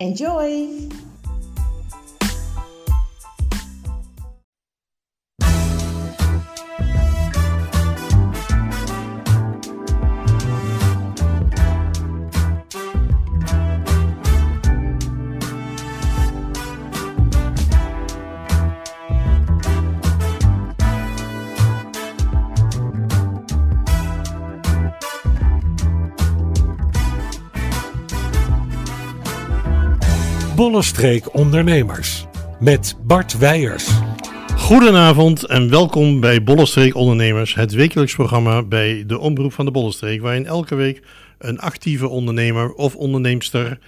Enjoy! Bollestreek Ondernemers met Bart Weijers. Goedenavond en welkom bij Bollestreek Ondernemers, het wekelijks programma bij de Omroep van de Bollestreek, waarin elke week een actieve ondernemer of onderneemster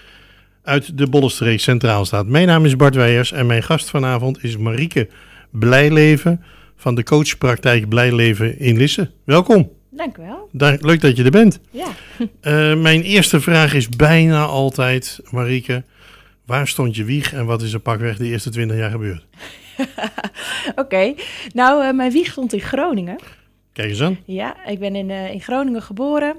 uit de Bollestreek centraal staat. Mijn naam is Bart Weijers en mijn gast vanavond is Marieke Blijleven van de coachpraktijk Blijleven in Lisse. Welkom. Dank u wel. Dank, leuk dat je er bent. Ja. Uh, mijn eerste vraag is bijna altijd, Marieke, Waar stond je wieg en wat is er pakweg de eerste 20 jaar gebeurd? Oké, okay. nou, uh, mijn wieg stond in Groningen. Kijk eens aan. Ja, ik ben in, uh, in Groningen geboren.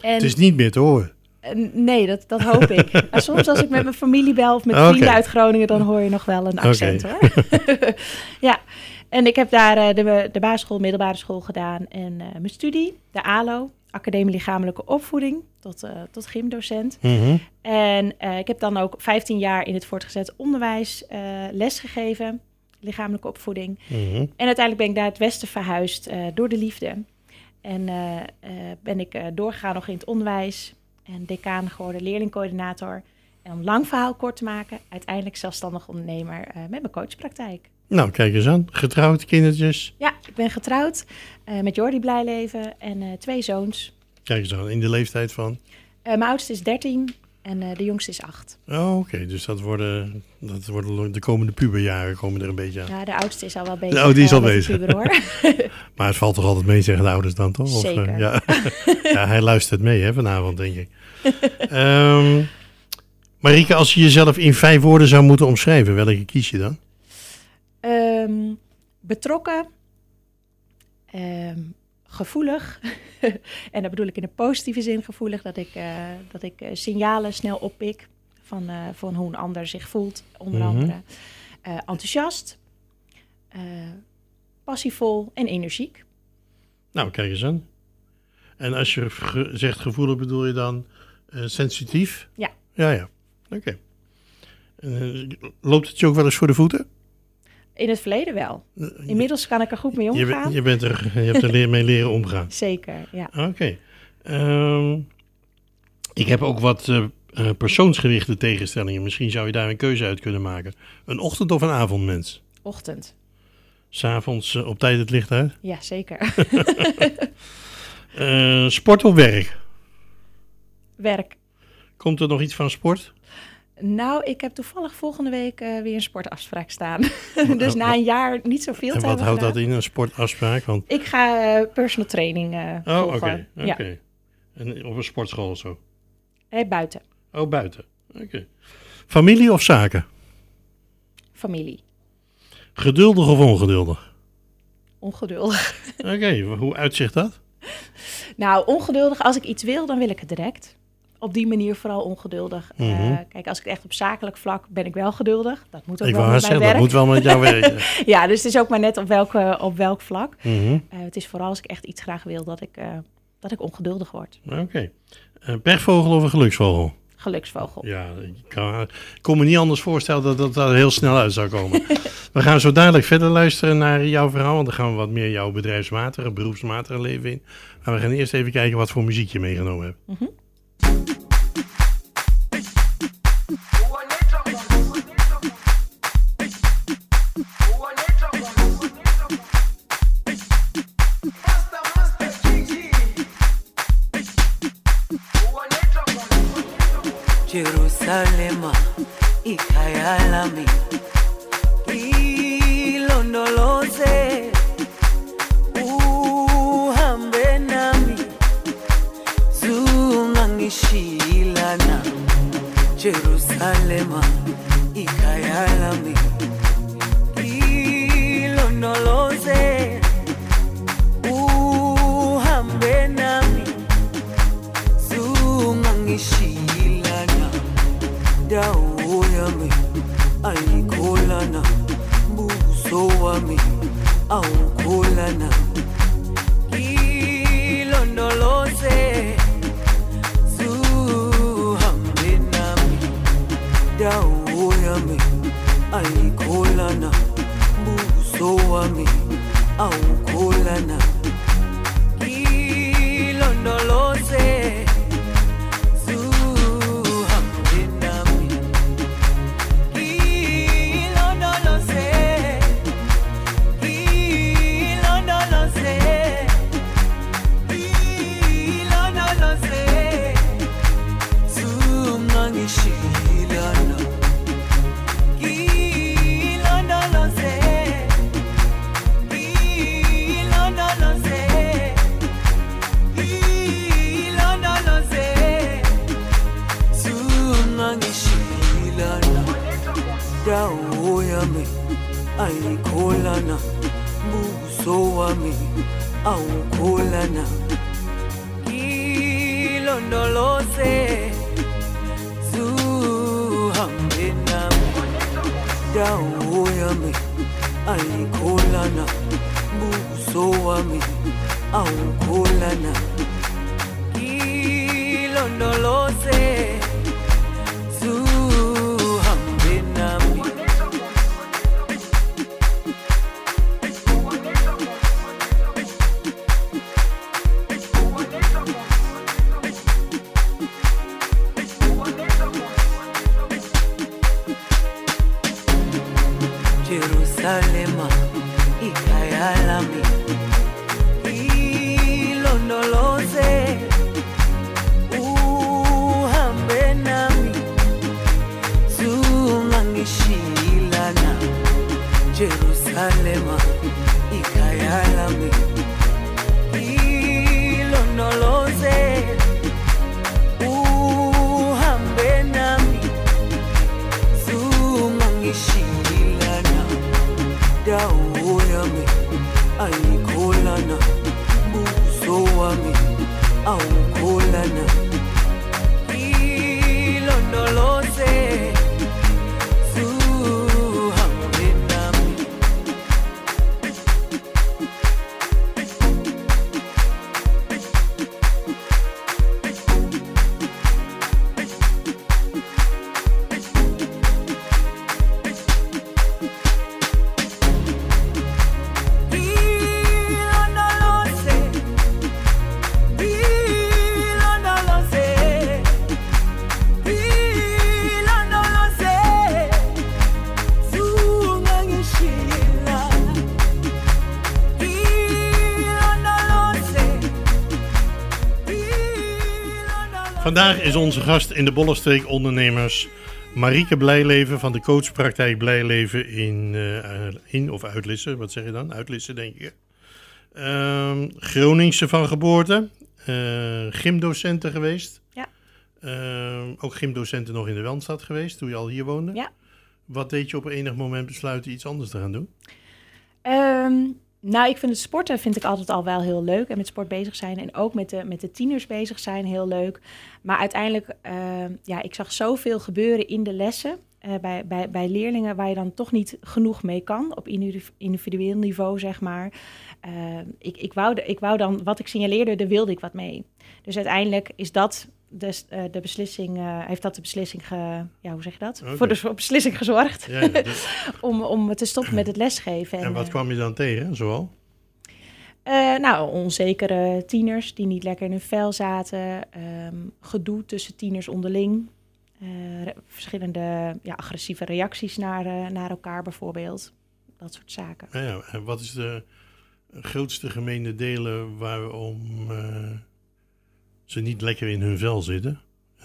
En... Het is niet meer te horen. Uh, nee, dat, dat hoop ik. maar soms als ik met mijn familie bel of met vrienden uit Groningen, dan hoor je nog wel een accent okay. hoor. ja, en ik heb daar de, de basisschool, middelbare school gedaan en mijn studie, de ALO, Academie Lichamelijke Opvoeding, tot, uh, tot gymdocent. Mm En uh, ik heb dan ook 15 jaar in het voortgezet onderwijs uh, lesgegeven, lichamelijke opvoeding. Mm -hmm. En uiteindelijk ben ik naar het westen verhuisd door de liefde. En ben ik doorgegaan nog in het onderwijs en decaan geworden, leerlingcoördinator. En om lang verhaal kort te maken, uiteindelijk zelfstandig ondernemer met mijn coachpraktijk. Nou, kijk eens aan. Getrouwd, kindertjes? Ja, ik ben getrouwd uh, met Jordi Blijleven en uh, twee zoons. Kijk eens aan, in de leeftijd van? Uh, mijn oudste is 13 en de jongste is 8. Oh, oké. Okay. Dus dat worden, dat worden de komende puberjaren komen er een beetje aan. Ja, de oudste is al wel bezig. Oh, die is al bezig. Puber, hoor. maar het valt toch altijd mee, zeggen de ouders dan, toch? Zeker. Of, ja. ja, hij luistert mee hè, vanavond, denk ik. um, Marieke, als je jezelf in vijf woorden zou moeten omschrijven, welke kies je dan? Um, betrokken, um, gevoelig. en dat bedoel ik in de positieve zin gevoelig, dat ik, uh, dat ik uh, signalen snel oppik van, uh, van hoe een ander zich voelt, onder Mhm. andere. enthousiast, passievol en energiek. Nou, kijk eens aan. En als je ge zegt gevoelig, bedoel je dan sensitief? Ja. Ja, ja. Oké. Okay. loopt het je ook wel eens voor de voeten? In het verleden wel. Inmiddels kan ik er goed mee omgaan. Je, je, bent er, je hebt er mee leren omgaan. Zeker, ja. Oké. Okay. Um, ik heb ook wat uh, uh, persoonsgerichte tegenstellingen. Misschien zou je daar een keuze uit kunnen maken. Een ochtend- of een avondmens? Ochtend. S'avonds uh, op tijd het licht uit? Ja, zeker. sport of werk? Werk. Komt er nog iets van sport? Nou, ik heb toevallig volgende week uh, weer een sportafspraak staan. dus na een jaar niet zoveel en te wat houdt gedaan. dat in, een sportafspraak? Want... Ik ga uh, personal training uh, oh, volgen. oké. Okay, ja. En op een sportschool of zo? Hey, buiten. Oh, buiten. Oké. Okay. Familie of zaken? Familie. Geduldig of ongeduldig? Ongeduldig. Oké, hoe uitzicht dat? Nou, ongeduldig. Als ik iets wil, dan wil ik het direct op die manier vooral ongeduldig. Mm -hmm. uh, kijk, als ik echt op zakelijk vlak ben ik wel geduldig. Dat moet ook ik wel met zeggen, werk. Dat moet wel met jouw werk. ja, dus het is ook maar net op welk, uh, op welk vlak. Mm -hmm. uh, het is vooral als ik echt iets graag wil dat ik, eh, dat ik ongeduldig word. Oké. Okay. bergvogel of een geluksvogel? Geluksvogel. Ja, ik kan, kon me niet anders voorstellen dat dat er heel snel uit zou komen. we gaan zo dadelijk verder luisteren naar jouw verhaal, want dan gaan we wat meer jouw bedrijfsmatige, beroepsmatige leven in. Maar we gaan eerst even kijken wat voor muziek je meegenomen hebt. Mm -hmm. Jerusalema ikhaya ilondoloze uhambe nami. Zungangishilana Jerusalema Vandaag is onze gast in de Bollenstreek ondernemers Marieke Blijleven van de coachpraktijk Blijleven in, eh, in of Uitlissen. Wat zeg je dan? Uitlissen denk ik. Ehm Groningse van geboorte. eh, gymdocenten geweest. Ja. Ehm, ook gymdocenten nog in de Wandstad geweest toen je al hier woonde. Ja. Wat deed je op enig moment besluiten iets anders te gaan doen? Ehm, nou, ik vind het sporten vind ik altijd al wel heel leuk. En met sport bezig zijn en ook met de, met de tieners bezig zijn heel leuk. Maar uiteindelijk, ehm, ja, ik zag zoveel gebeuren in de lessen. eh, bij, bij, bij leerlingen waar je dan toch niet genoeg mee kan. Op individu- individueel niveau, zeg maar. Ehm, ik, ik, wou ik wou dan, wat ik signaleerde, daar wilde ik wat mee. Dus uiteindelijk is dat de, eh, de beslissing, eh, heeft dat de beslissing, ge, ja, hoe zeg je dat? Voor de beslissing gezorgd. Ja, ja, dus- om, om te stoppen met het lesgeven. en wat eh, kwam je dan tegen, zoal? nou, onzekere tieners die niet lekker in hun vel zaten. ehm, gedoe tussen tieners onderling. verschillende ja, agressieve reacties naar, naar elkaar bijvoorbeeld. Dat soort zaken. Ja. En wat is de grootste gemene delen waarom ze niet lekker in hun vel zitten?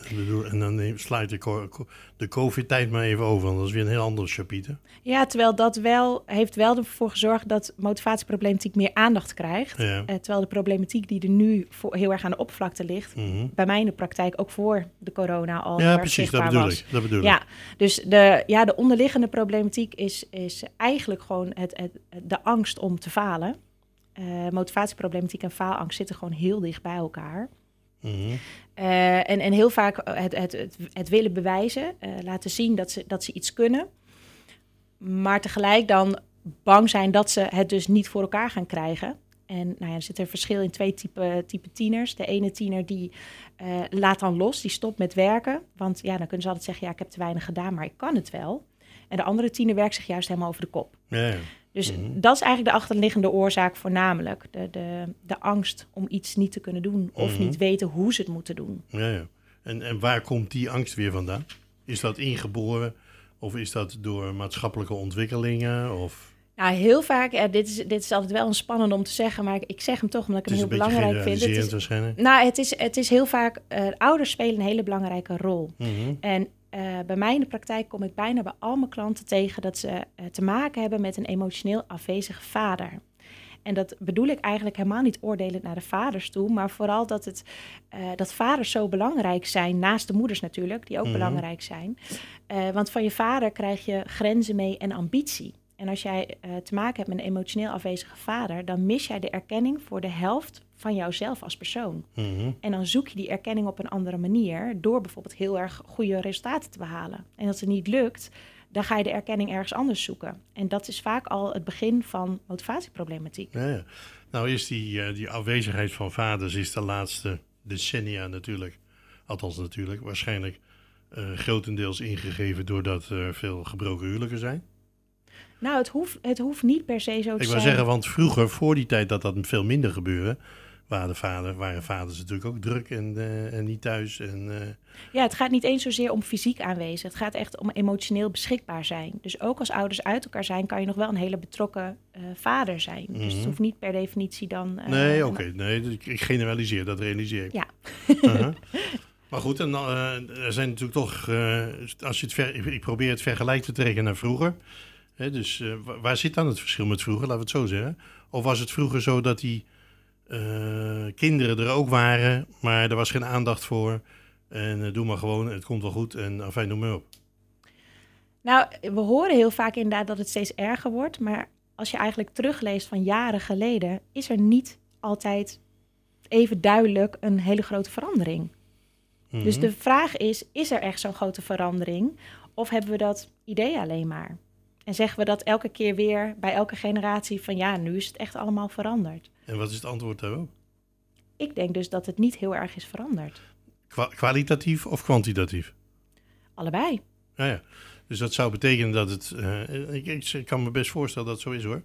Ik en dan sluit de, co- de COVID-tijd maar even over, want dat is weer een heel ander chapiter. Ja, terwijl dat wel heeft wel ervoor gezorgd dat motivatieproblematiek meer aandacht krijgt. Ja. Eh, terwijl de problematiek die er nu voor, heel erg aan de oppervlakte ligt, Mhm. bij mij in de praktijk ook voor de corona al Ja, precies, dat bedoel was. ik. Dat bedoel ik. Ja, dus de, ja, de onderliggende problematiek is, is eigenlijk gewoon het, het, de angst om te falen. Eh, motivatieproblematiek en faalangst zitten gewoon heel dicht bij elkaar. Mhm. Eh, en, en heel vaak het, het, het, het willen bewijzen, eh, laten zien dat ze, dat ze iets kunnen. Maar tegelijk dan bang zijn dat ze het dus niet voor elkaar gaan krijgen. En nou ja, er zit een verschil in twee type, type tieners. De ene tiener die eh, laat dan los, die stopt met werken. Want ja, dan kunnen ze altijd zeggen, ja, ik heb te weinig gedaan, maar ik kan het wel. En de andere tiener werkt zich juist helemaal over de kop. Ja, Dus Mhm. dat is eigenlijk de achterliggende oorzaak voornamelijk. De, de, de angst om iets niet te kunnen doen of Mhm. niet weten hoe ze het moeten doen. ja, ja. En, en waar komt die angst weer vandaan? Is dat ingeboren of is dat door maatschappelijke ontwikkelingen? Of Nou, heel vaak, eh, dit, is, dit is altijd wel een spannend om te zeggen, maar ik, ik zeg hem toch omdat ik het hem heel belangrijk vind. Het is, waarschijnlijk. nou, het is, het is heel vaak, eh, ouders spelen een hele belangrijke rol. Mhm. En eh, bij mij in de praktijk kom ik bijna bij al mijn klanten tegen dat ze eh, te maken hebben met een emotioneel afwezige vader. En dat bedoel ik eigenlijk helemaal niet oordelend naar de vaders toe, maar vooral dat, het, eh, dat vaders zo belangrijk zijn, naast de moeders natuurlijk, die ook Mhm. belangrijk zijn. Want van je vader krijg je grenzen mee en ambitie. En als jij te maken hebt met een emotioneel afwezige vader, dan mis jij de erkenning voor de helft van jouzelf als persoon. Mhm. En dan zoek je die erkenning op een andere manier door bijvoorbeeld heel erg goede resultaten te behalen. En als het niet lukt, dan ga je de erkenning ergens anders zoeken. En dat is vaak al het begin van motivatieproblematiek. Ja, ja. Nou is die, eh, die afwezigheid van vaders is de laatste decennia natuurlijk, althans natuurlijk, waarschijnlijk eh, grotendeels ingegeven doordat er veel gebroken huwelijken zijn. Nou, het hoeft, het hoeft niet per se zo te Ik zijn. wil zeggen, want vroeger, voor die tijd dat dat veel minder gebeurde, waren, de vader, waren vaders natuurlijk ook druk en, eh, en niet thuis. En, eh, Ja, het gaat niet eens zozeer om fysiek aanwezig. Het gaat echt om emotioneel beschikbaar zijn. Dus ook als ouders uit elkaar zijn, kan je nog wel een hele betrokken eh, vader zijn. Dus het Mhm. hoeft niet per definitie dan... nee, oké. nee, ik, ik generaliseer, dat realiseer ik. Ja. Uh-huh. Maar goed, en, er zijn natuurlijk toch, als je het ver, ik, probeer het vergelijk te trekken naar vroeger. Hè, dus wa- waar zit dan het verschil met vroeger, laten we het zo zeggen? Of was het vroeger zo dat die kinderen er ook waren, maar er was geen aandacht voor? En eh, doe maar gewoon, het komt wel goed en afijn, noem maar op. Nou, we horen heel vaak inderdaad dat het steeds erger wordt. Maar als je eigenlijk terugleest van jaren geleden, is er niet altijd even duidelijk een hele grote verandering. Mhm. Dus de vraag is, is er echt zo'n grote verandering? Of hebben we dat idee alleen maar? En zeggen we dat elke keer weer bij elke generatie van ja, nu is het echt allemaal veranderd. En wat is het antwoord daarop? Ik denk dus dat het niet heel erg is veranderd. Kwa- kwalitatief of kwantitatief? Allebei. Ja, ja. Dus dat zou betekenen dat het. eh, ik, ik, kan me best voorstellen dat het zo is hoor.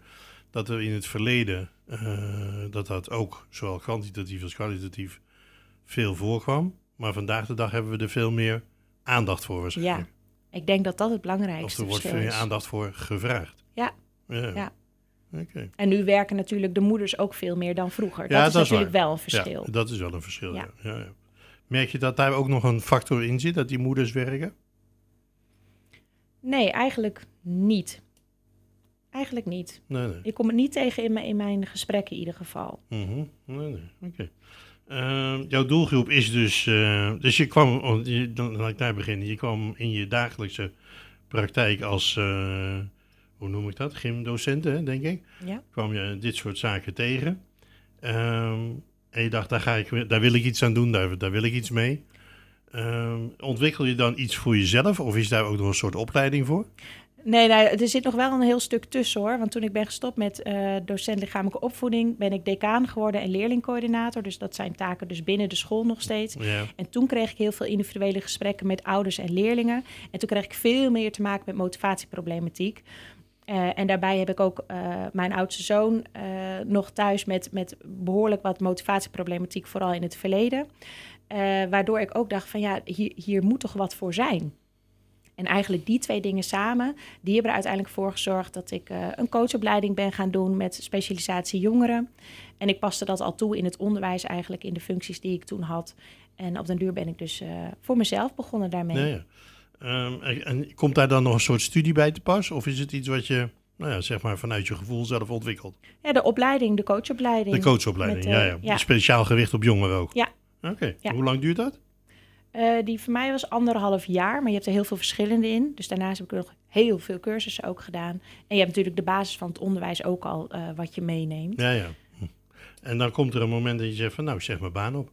Dat er in het verleden. eh, dat dat ook zowel kwantitatief als kwalitatief veel voorkwam. Maar vandaag de dag hebben we er veel meer aandacht voor waarschijnlijk. Ik denk dat dat het of belangrijkste er wordt veel meer is. aandacht voor gevraagd. Ja. Ja. Ja. En nu werken natuurlijk de moeders ook veel meer dan vroeger. Ja, dat is dat natuurlijk wel een verschil. Ja, dat is wel een verschil. Ja. Ja. Merk je dat daar ook nog een factor in zit, dat die moeders werken? Nee, eigenlijk niet. Eigenlijk niet. Nee, nee. Ik kom het niet tegen in mijn, in mijn gesprekken in ieder geval. Mhm. Nee, nee. Oké. Ehm, jouw doelgroep is dus. eh, dus je kwam. oh, je- Dan laat ik daar beginnen. Je kwam in je dagelijkse praktijk als. eh, hoe noem ik dat? Gymdocenten, denk ik. Ja. Kwam je dit soort zaken tegen. Ehm, en je dacht, daar, ga ik, daar wil ik iets aan doen, daar, daar wil ik iets mee. Ehm, ontwikkel je dan iets voor jezelf? Of is daar ook nog een soort opleiding voor? Nee, nou, er zit nog wel een heel stuk tussen hoor. Want toen ik ben gestopt met eh, docent lichamelijke opvoeding, ben ik decaan geworden en leerlingcoördinator. Dus dat zijn taken dus binnen de school nog steeds. Ja. En toen kreeg ik heel veel individuele gesprekken met ouders en leerlingen. En toen kreeg ik veel meer te maken met motivatieproblematiek. Eh, en daarbij heb ik ook eh, mijn oudste zoon eh, nog thuis met, met behoorlijk wat motivatieproblematiek, vooral in het verleden. Waardoor ik ook dacht van ja, hier, hier moet toch wat voor zijn. En eigenlijk die twee dingen samen, die hebben er uiteindelijk voor gezorgd dat ik een coachopleiding ben gaan doen met specialisatie jongeren. En ik paste dat al toe in het onderwijs eigenlijk, in de functies die ik toen had. En op den duur ben ik dus voor mezelf begonnen daarmee. Ja, Ehm, en, komt daar dan nog een soort studie bij te pas? Of is het iets wat je, nou ja, zeg maar, vanuit je gevoel zelf ontwikkelt? Ja, de opleiding, de coachopleiding. De coachopleiding, Met, eh, ja, ja. ja. Speciaal gericht op jongeren ook? Ja. Oké, Ja. hoe lang duurt dat? Eh, die voor mij was anderhalf jaar, maar je hebt er heel veel verschillende in. Dus daarnaast heb ik nog heel veel cursussen ook gedaan. En je hebt natuurlijk de basis van het onderwijs ook al eh, wat je meeneemt. Ja, ja. Hm. En dan komt er een moment dat je zegt van, nou, zeg mijn baan op.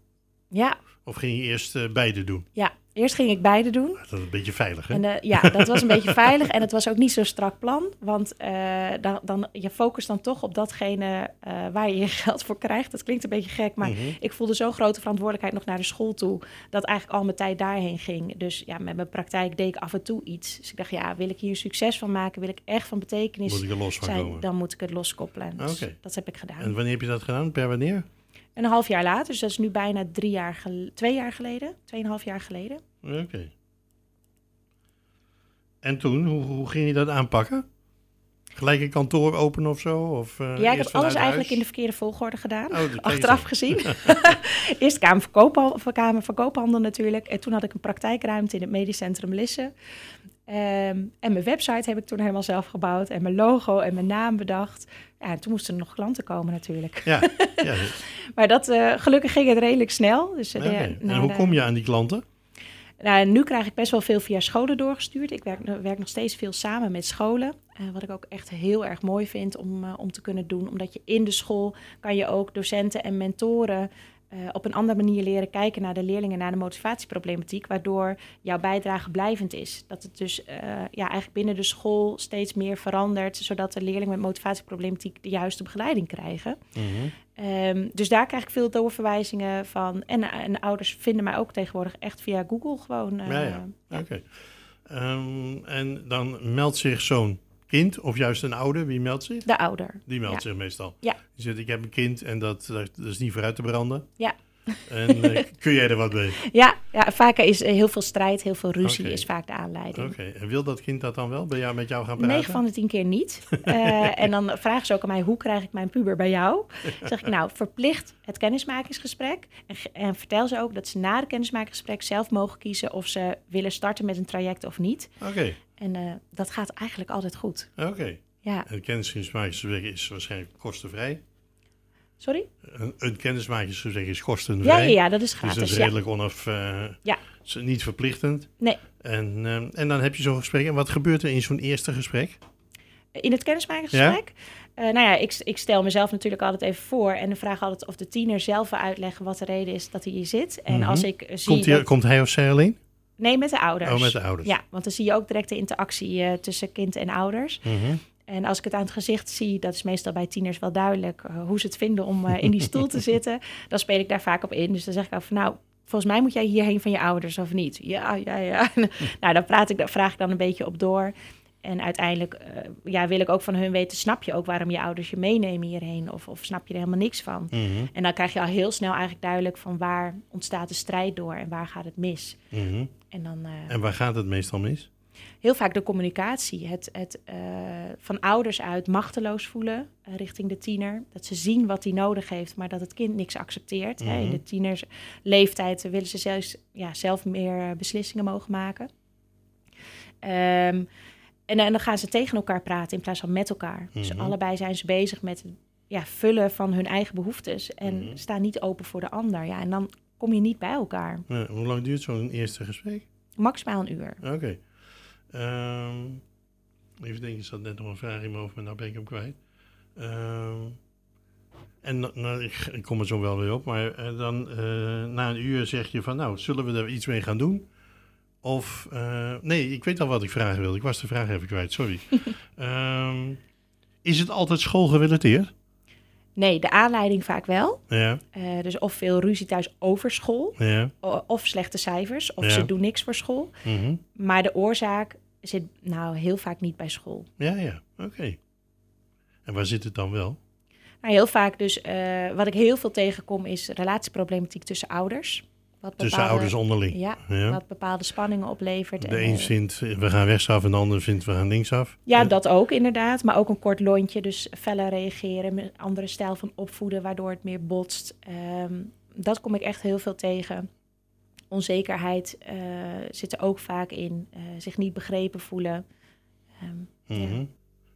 Ja, Of ging je eerst eh, beide doen? ja. Eerst ging ik beide doen. Dat is een beetje veilig, hè? En eh, ja, dat was een beetje veilig en het was ook niet zo'n strak plan. Want eh, dan, dan, je focust dan toch op datgene waar je je geld voor krijgt. Dat klinkt een beetje gek, maar Mhm. ik voelde zo'n grote verantwoordelijkheid nog naar de school toe... dat eigenlijk al mijn tijd daarheen ging. Dus ja, met mijn praktijk deed ik af en toe iets. Dus ik dacht, ja, wil ik hier succes van maken? Wil ik echt van betekenis Moet ik er los van zijn? komen? Dan moet ik het loskoppelen. Dus Oké. dat heb ik gedaan. En wanneer heb je dat gedaan? Per wanneer? Een half jaar later, dus dat is nu bijna drie jaar gel- twee jaar geleden. Tweeënhalf jaar geleden. Oké. En toen, hoe, hoe ging je dat aanpakken? Gelijk een kantoor openen of zo? Of, eh, Ja, ik heb alles eigenlijk in de verkeerde volgorde gedaan. Oh, Achteraf gezien. Eerst Kamer, Verkoophandel, Kamer Verkoophandel natuurlijk. En toen had ik een praktijkruimte in het Medisch Centrum Lisse. Ehm, en mijn website heb ik toen helemaal zelf gebouwd. En mijn logo en mijn naam bedacht. Ja, en toen moesten er nog klanten komen natuurlijk. Ja, ja. Maar dat, eh, gelukkig ging het redelijk snel. Dus, eh, de- En na hoe de- kom je aan die klanten? nou, nu krijg ik best wel veel via scholen doorgestuurd. Ik werk, werk nog steeds veel samen met scholen. eh, wat ik ook echt heel erg mooi vind om, eh, om te kunnen doen. Omdat je in de school kan je ook docenten en mentoren eh, op een andere manier leren kijken naar de leerlingen, naar de motivatieproblematiek. Waardoor jouw bijdrage blijvend is. Dat het dus eh, ja, eigenlijk binnen de school steeds meer verandert. Zodat de leerlingen met motivatieproblematiek de juiste begeleiding krijgen. Mhm. Ehm, dus daar krijg ik veel doorverwijzingen van. En, en ouders vinden mij ook tegenwoordig echt via Google gewoon. eh, Ja, ja. Oké. Ehm, en dan meldt zich zo'n kind, of juist een ouder, wie meldt zich? De ouder. Die meldt Ja. zich meestal. Ja. Die zegt, ik heb een kind en dat, dat is niet vooruit te branden. Ja. En eh, kun jij er wat mee? Ja, ja, vaak is heel veel strijd, heel veel ruzie is vaak de aanleiding. Oké, en wil dat kind dat dan wel bij jou, met jou gaan praten? 9 van de 10 keer niet. Eh, en dan vragen ze ook aan mij, hoe krijg ik mijn puber bij jou? Dan zeg ik, nou, verplicht het kennismakingsgesprek. En, en vertel ze ook dat ze na het kennismakingsgesprek zelf mogen kiezen... of ze willen starten met een traject of niet. Oké, En eh, dat gaat eigenlijk altijd goed. oké. Ja, En kennismakingsgesprek is waarschijnlijk kostenvrij. sorry? Een, een kennismakingsgesprek is Ja, kostenvrij. ja, ja, dat is Dus gratis. dat is ja. redelijk onaf... eh, Ja. is niet verplichtend. Nee, En, eh, en dan heb je zo'n gesprek. En wat gebeurt er in zo'n eerste gesprek? In het kennismakingsgesprek? Eh, nou ja, ik, ik stel mezelf natuurlijk altijd even voor en dan vraag altijd of de tiener zelf wil uitleggen wat de reden is dat hij hier zit. En Mhm. als ik zie. Komt, hij, dat- komt hij of zij alleen? Nee, met de ouders. Oh, met de ouders. Ja, want dan zie je ook direct de interactie eh, tussen kind en ouders. Mhm. En als ik het aan het gezicht zie, dat is meestal bij tieners wel duidelijk eh, hoe ze het vinden om eh, in die stoel te zitten. Dan speel ik daar vaak op in. Dus dan zeg ik ook van nou, volgens mij moet jij hierheen van je ouders of niet? Ja, ja, ja. nou, dan praat ik, daar vraag ik dan een beetje op door. En uiteindelijk ja, wil ik ook van hun weten, snap je ook waarom je ouders je meenemen hierheen? Of, of snap je er helemaal niks van? Mhm. En dan krijg je al heel snel eigenlijk duidelijk van waar ontstaat de strijd door en waar gaat het mis. Mhm. En dan eh, En waar gaat het meestal mis? heel vaak de communicatie. Het, het eh, van ouders uit machteloos voelen eh, richting de tiener. Dat ze zien wat hij nodig heeft, maar dat het kind niks accepteert. hè. In Mhm. de tienersleeftijd willen ze zelfs, ja, zelf meer beslissingen mogen maken. Ehm, en, en dan gaan ze tegen elkaar praten in plaats van met elkaar. Dus Mhm. allebei zijn ze bezig met het ja, vullen van hun eigen behoeftes. En Mhm. staan niet open voor de ander. Ja, en dan kom je niet bij elkaar. Ja, hoe lang duurt zo'n eerste gesprek? Maximaal een uur. Oké. Ehm, even denken, er zat net nog een vraag in mijn hoofd, maar nou ben ik hem kwijt. Ehm, en nou, ik, ik kom er zo wel weer op, maar eh, dan eh, na een uur zeg je van, nou, zullen we er iets mee gaan doen? Of, eh, nee, ik weet al wat ik vragen wilde. Ik was de vraag even kwijt, sorry. Ehm, is het altijd schoolgerelateerd? Nee, de aanleiding vaak wel. Ja, Eh, dus of veel ruzie thuis over school, ja. of slechte cijfers, of Ja. ze doen niks voor school. mhm. Maar de oorzaak zit nou heel vaak niet bij school. Ja, ja, oké. En waar zit het dan wel? Maar heel vaak dus, eh, wat ik heel veel tegenkom, is relatieproblematiek tussen ouders. Wat Tussen bepaalde- ouders onderling. Ja, Ja. wat bepaalde spanningen oplevert. De en, een eh, vindt we gaan rechtsaf en de ander vindt we gaan linksaf. Ja, dat ook inderdaad. Maar ook een kort lontje, dus feller reageren, met een andere stijl van opvoeden, waardoor het meer botst. Ehm, dat kom ik echt heel veel tegen. Onzekerheid eh, zit er ook vaak in. eh, zich niet begrepen voelen. Ehm, ja. Mhm.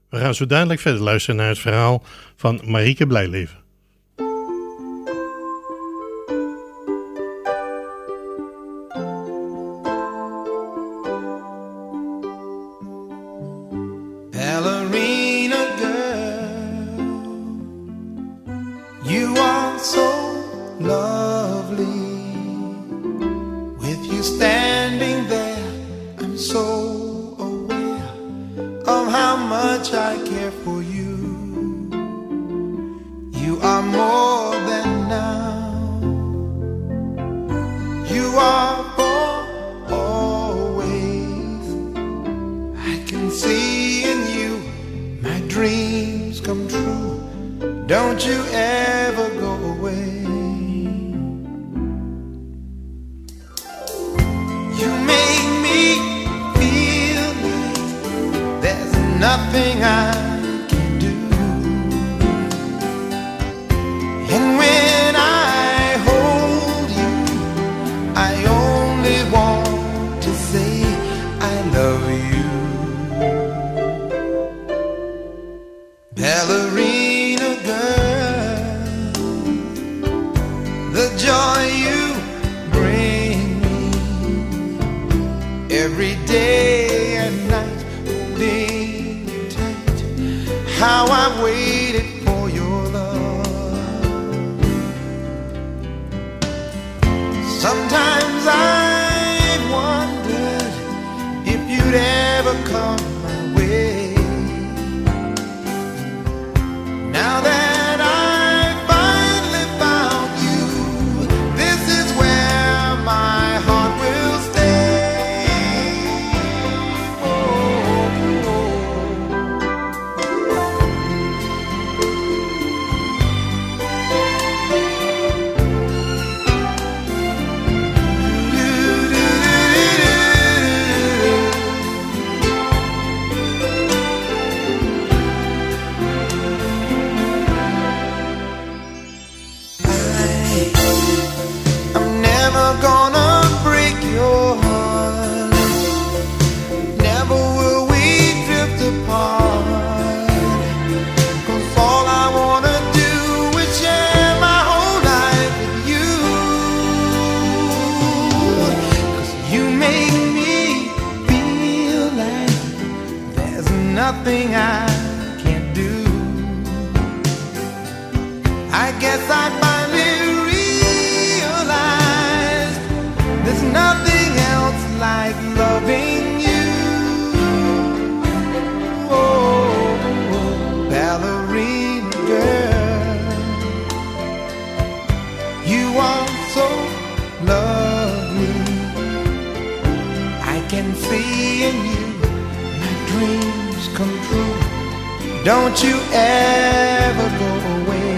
We gaan zo dadelijk verder luisteren naar het verhaal van Marieke Blijleven. Waited Don't you ever go away.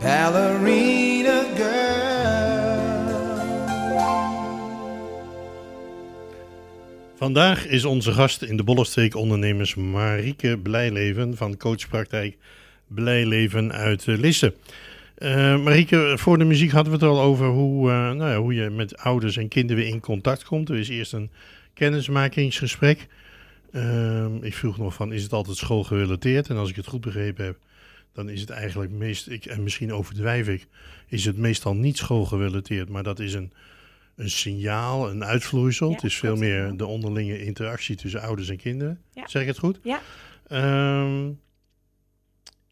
Ballerina girl. Vandaag is onze gast in de Bollenstreek ondernemers Marieke Blijleven van coachpraktijk Blijleven uit Lisse. Eh, Marieke, voor de muziek hadden we het al over hoe, eh, nou ja, hoe je met ouders en kinderen weer in contact komt. Er is eerst een kennismakingsgesprek. Ehm, ik vroeg nog van, is het altijd schoolgerelateerd? En als ik het goed begrepen heb, dan is het eigenlijk meest, ik, en misschien overdrijf ik, is het meestal niet schoolgerelateerd, maar dat is een, een signaal, een uitvloeisel. Ja, het is veel meer de onderlinge interactie tussen ouders en kinderen. Ja. Zeg ik het goed? Ja. Ehm,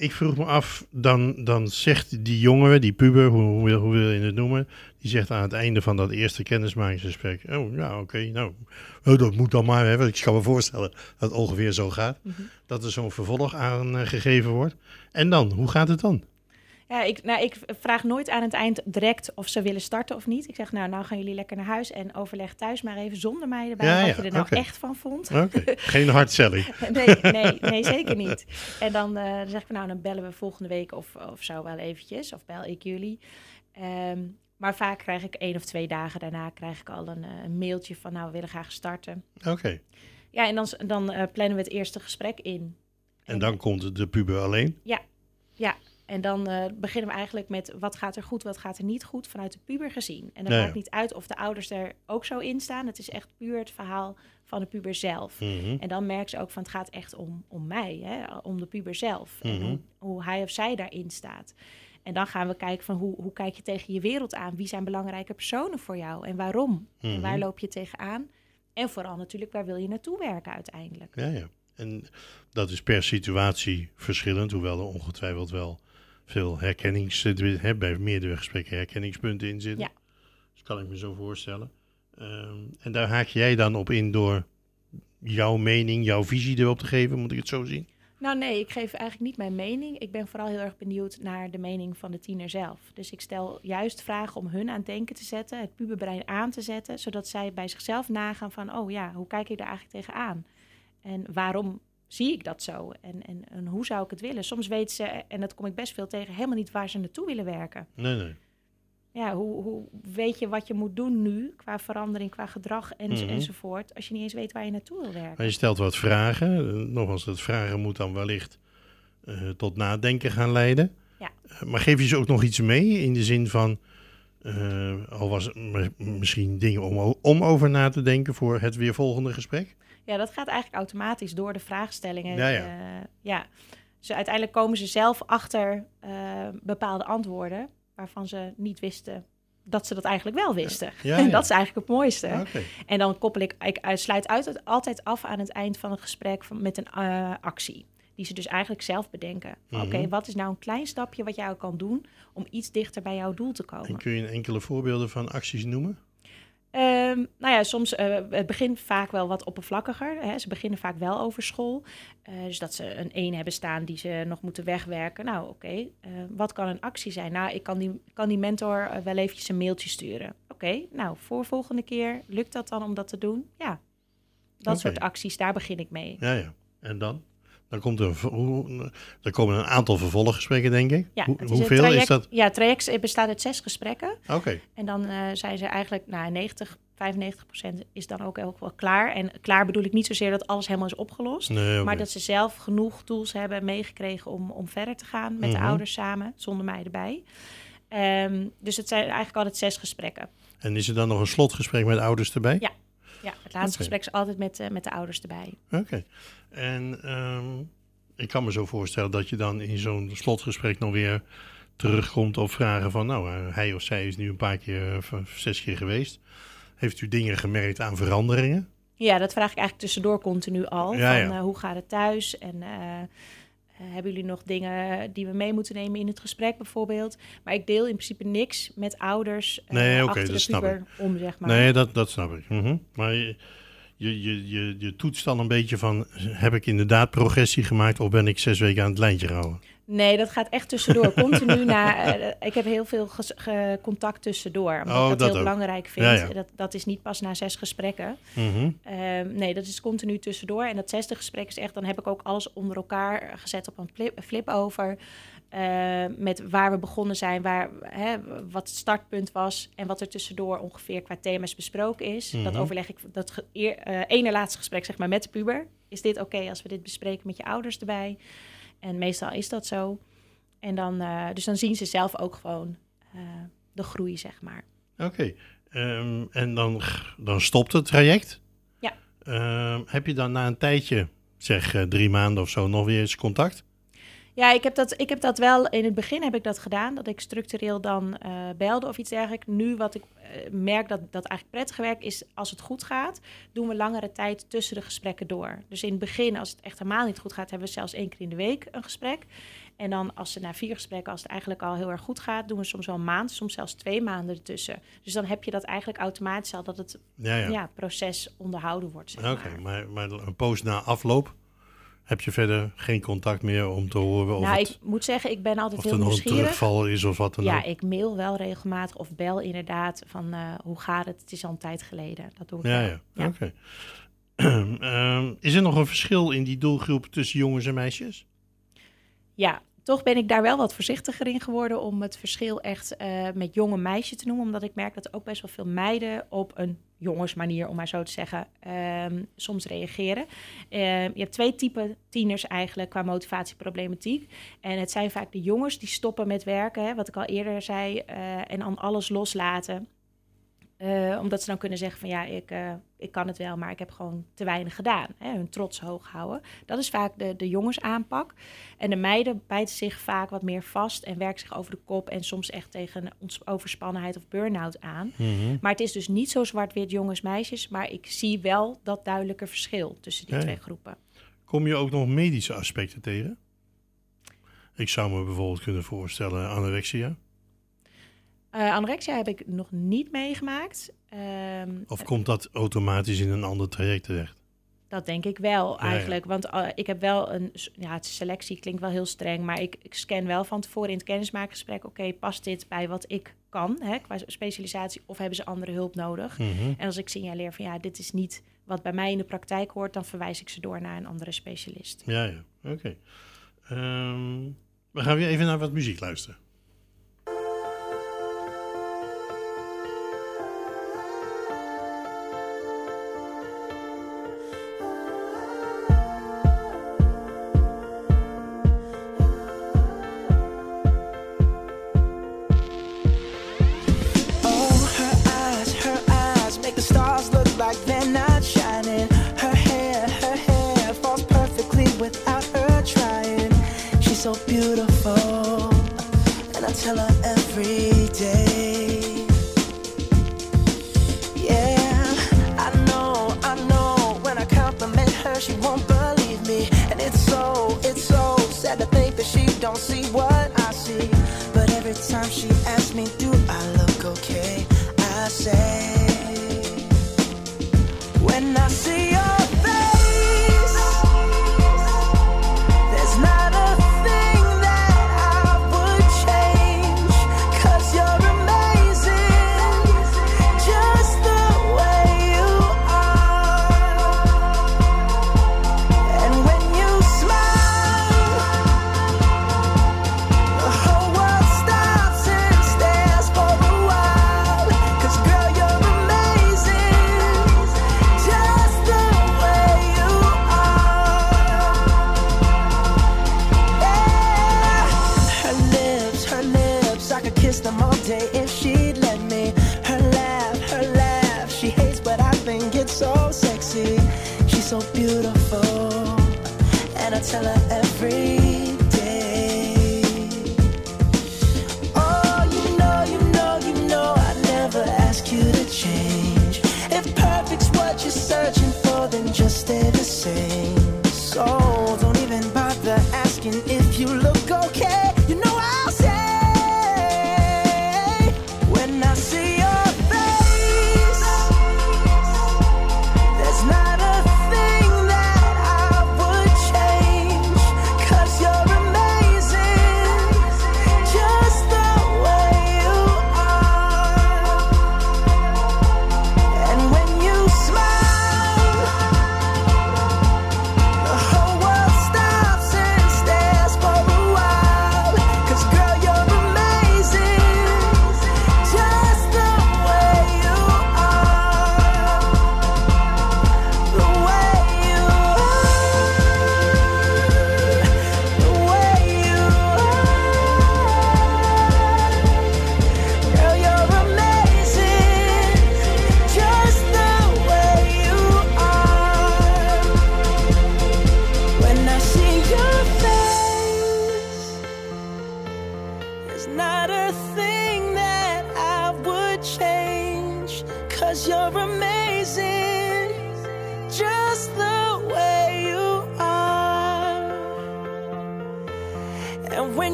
ik vroeg me af, dan, dan zegt die jongere, die puber, hoe, hoe, wil- hoe wil je het noemen, die zegt aan het einde van dat eerste kennismakingsgesprek, oh ja, oké, nou, oh, dat moet dan maar, hè, want ik kan me voorstellen dat het ongeveer zo gaat, Mhm. dat er zo'n vervolg aan eh, gegeven wordt. En dan, hoe gaat het dan? Ja, ik, nou, ik vraag nooit aan het eind direct of ze willen starten of niet. Ik zeg, nou, nou gaan jullie lekker naar huis en overleg thuis maar even zonder mij erbij Ja, wat ja, je er nou echt van vond. Oké, geen hardselling. nee, nee, nee, zeker niet. En dan, dan zeg ik, nou, dan bellen we volgende week of, of zo wel eventjes. Of bel ik jullie. Ehm, maar vaak krijg ik één of twee dagen daarna krijg ik al een, eh, een mailtje van, nou, we willen graag starten. Oké, Ja, en dan, dan eh, plannen we het eerste gesprek in. en dan komt de puber alleen. Ja, en dan eh, beginnen we eigenlijk met wat gaat er goed, wat gaat er niet goed vanuit de puber gezien. En dat maakt niet uit of de ouders er ook zo in staan. Het is echt puur het verhaal van de puber zelf. Mhm. En dan merken ze ook van het gaat echt om, om mij, hè? om de puber zelf. En Mhm. hoe, hoe hij of zij daarin staat. En dan gaan we kijken van hoe, hoe kijk je tegen je wereld aan? Wie zijn belangrijke personen voor jou en waarom? En Mhm. waar loop je tegenaan? En vooral natuurlijk, waar wil je naartoe werken uiteindelijk? Ja, ja. En dat is per situatie verschillend, hoewel er ongetwijfeld wel veel herkennings... Hè, bij meerdere gesprekken herkenningspunten in zitten. Ja. Dat kan ik me zo voorstellen. Ehm, en daar haak jij dan op in door jouw mening, jouw visie erop te geven, moet ik het zo zien? Nou nee, ik geef eigenlijk niet mijn mening. Ik ben vooral heel erg benieuwd naar de mening van de tiener zelf. Dus ik stel juist vragen om hun aan het denken te zetten, het puberbrein aan te zetten, zodat zij bij zichzelf nagaan van, oh ja, hoe kijk ik daar eigenlijk tegenaan? En waarom zie ik dat zo? En, en, en hoe zou ik het willen? Soms weten ze, en dat kom ik best veel tegen, helemaal niet waar ze naartoe willen werken. Nee, nee. Ja, hoe, hoe weet je wat je moet doen nu qua verandering, qua gedrag en, Mhm. enzovoort, als je niet eens weet waar je naartoe wil werken? Maar je stelt wat vragen. Eh, Nogmaals, dat vragen moet dan wellicht eh, tot nadenken gaan leiden. Ja. Eh, maar geef je ze ook nog iets mee in de zin van, al was misschien dingen om, om over na te denken voor het weer volgende gesprek? Ja, dat gaat eigenlijk automatisch door de vraagstellingen. Ja, ja. Eh, ja. Dus uiteindelijk komen ze zelf achter eh, bepaalde antwoorden waarvan ze niet wisten dat ze dat eigenlijk wel wisten. Ja, En dat is eigenlijk het mooiste. Oké. En dan koppel ik, ik uit- sluit uit, altijd af aan het eind van het gesprek van, met een eh, actie. Die ze dus eigenlijk zelf bedenken. Van, Oké, Mhm. wat is nou een klein stapje wat jij kan doen om iets dichter bij jouw doel te komen? En kun je enkele voorbeelden van acties noemen? Ehm, nou ja, soms uh, het begint vaak wel wat oppervlakkiger. Hè. Ze beginnen vaak wel over school. Uh, dus dat ze een één hebben staan die ze nog moeten wegwerken. Nou, oké, okay. uh, wat kan een actie zijn? Nou, ik kan die, kan die mentor wel eventjes een mailtje sturen. Oké, okay, nou, voor volgende keer, lukt dat dan om dat te doen? Ja, dat okay. soort acties, daar begin ik mee. Ja, ja. En dan? Dan komt er, er komen een aantal vervolggesprekken, denk ik. Ja, Hoe, is hoeveel traject, is dat? Ja, het traject bestaat uit zes gesprekken. Oké. Okay. En dan uh, zijn ze eigenlijk, nou, 90, 95 procent is dan ook, ook wel klaar. En klaar bedoel ik niet zozeer dat alles helemaal is opgelost. Nee, okay. Maar dat ze zelf genoeg tools hebben meegekregen om, om verder te gaan met Mhm. de ouders samen, zonder mij erbij. Um, dus het zijn eigenlijk altijd zes gesprekken. En is er dan nog een slotgesprek met ouders erbij? Ja, ja het laatste okay. gesprek is altijd met, uh, met de ouders erbij. Oké. Okay. En um, ik kan me zo voorstellen dat je dan in zo'n slotgesprek nog weer terugkomt op vragen van... nou, uh, hij of zij is nu een paar keer, uh, zes keer geweest. Heeft u dingen gemerkt aan veranderingen? Ja, dat vraag ik eigenlijk tussendoor continu al. Ja, van, ja. Hoe gaat het thuis? En hebben jullie nog dingen die we mee moeten nemen in het gesprek bijvoorbeeld? Maar ik deel in principe niks met ouders uh, nee, okay, achter dat de snap ik. om, zeg maar. Nee, dat, dat snap ik. Mm -hmm. Maar je, je, je, je, je toetst dan een beetje van... heb ik inderdaad progressie gemaakt... of ben ik zes weken aan het lijntje gehouden? Nee, dat gaat echt tussendoor. Continu na. Uh, ik heb heel veel contact tussendoor. Omdat oh, ik dat, dat heel ook. belangrijk vind. Ja, ja. Dat, dat is niet pas na zes gesprekken. Mm -hmm. uh, nee, dat is continu tussendoor. En dat zesde gesprek is echt... dan heb ik ook alles onder elkaar gezet op een flip, flip over. Uh, met waar we begonnen zijn, waar, hè, wat het startpunt was... en wat er tussendoor ongeveer qua thema's besproken is. Mm -hmm. Dat overleg ik, dat eer, uh, ene laatste gesprek zeg maar met de puber. Is dit oké okay als we dit bespreken met je ouders erbij? En meestal is dat zo. En dan, uh, dus dan zien ze zelf ook gewoon uh, de groei, zeg maar. Oké. Okay. Um, en dan, dan stopt het traject? Ja. Um, heb je dan na een tijdje, zeg uh, drie maanden of zo, nog weer eens contact? Ja, ik heb, dat, ik heb dat wel, in het begin heb ik dat gedaan, dat ik structureel dan uh, belde of iets dergelijks. Nu wat ik uh, merk dat, dat eigenlijk prettig werkt, is als het goed gaat, doen we langere tijd tussen de gesprekken door. Dus in het begin, als het echt helemaal niet goed gaat, hebben we zelfs één keer in de week een gesprek. En dan als ze na vier gesprekken, als het eigenlijk al heel erg goed gaat, doen we soms wel een maand, soms zelfs twee maanden ertussen. Dus dan heb je dat eigenlijk automatisch al, dat het ja, ja. Ja, proces onderhouden wordt. Zeg Oké, okay, maar. maar, maar een poos na afloop heb je verder geen contact meer om te horen of, nou, het, ik moet zeggen, ik ben altijd of er heel nog een nieuwsgierig. terugval is of wat dan Ja, ook? ik mail wel regelmatig of bel inderdaad van eh, hoe gaat het? Het is al een tijd geleden. Dat doe ik Ja, wel. ja, Ja. oké. Ehm, is er nog een verschil in die doelgroep tussen jongens en meisjes? Ja, toch ben ik daar wel wat voorzichtiger in geworden om het verschil echt eh, met jonge meisje te noemen. Omdat ik merk dat ook best wel veel meiden op een jongensmanier, om maar zo te zeggen, ehm, soms reageren. Ehm, je hebt twee typen tieners eigenlijk qua motivatieproblematiek. En het zijn vaak de jongens die stoppen met werken, hè, wat ik al eerder zei, eh, en dan alles loslaten. Eh, omdat ze dan kunnen zeggen van ja, ik, eh, ik kan het wel, maar ik heb gewoon te weinig gedaan. Hè, hun trots hoog houden. Dat is vaak de, de jongensaanpak. En de meiden bijten zich vaak wat meer vast en werken zich over de kop en soms echt tegen ons- overspannenheid of burn-out aan. Mhm. Maar het is dus niet zo zwart-wit jongens-meisjes, maar ik zie wel dat duidelijke verschil tussen die ja. twee groepen. Kom je ook nog medische aspecten tegen? Ik zou me bijvoorbeeld kunnen voorstellen anorexia. Eh, anorexia heb ik nog niet meegemaakt. Ehm, Of komt dat automatisch in een ander traject terecht? Dat denk ik wel ja. eigenlijk. Want eh, ik heb wel een ja, het selectie klinkt wel heel streng, maar ik, ik scan wel van tevoren in het kennismakingsgesprek. Oké, past dit bij wat ik kan hè, qua specialisatie of hebben ze andere hulp nodig? Mhm. En als ik signaleer van ja, dit is niet wat bij mij in de praktijk hoort, dan verwijs ik ze door naar een andere specialist. Ja, ja, oké. Ehm, we gaan weer even naar wat muziek luisteren. I could kiss them all day if she'd let me. Her laugh, her laugh, she hates, but I think it's so sexy. She's so beautiful, and I tell her every day. Oh, you know, you know, you know, I never ask you to change. If perfect's what you're searching for, then just stay the same.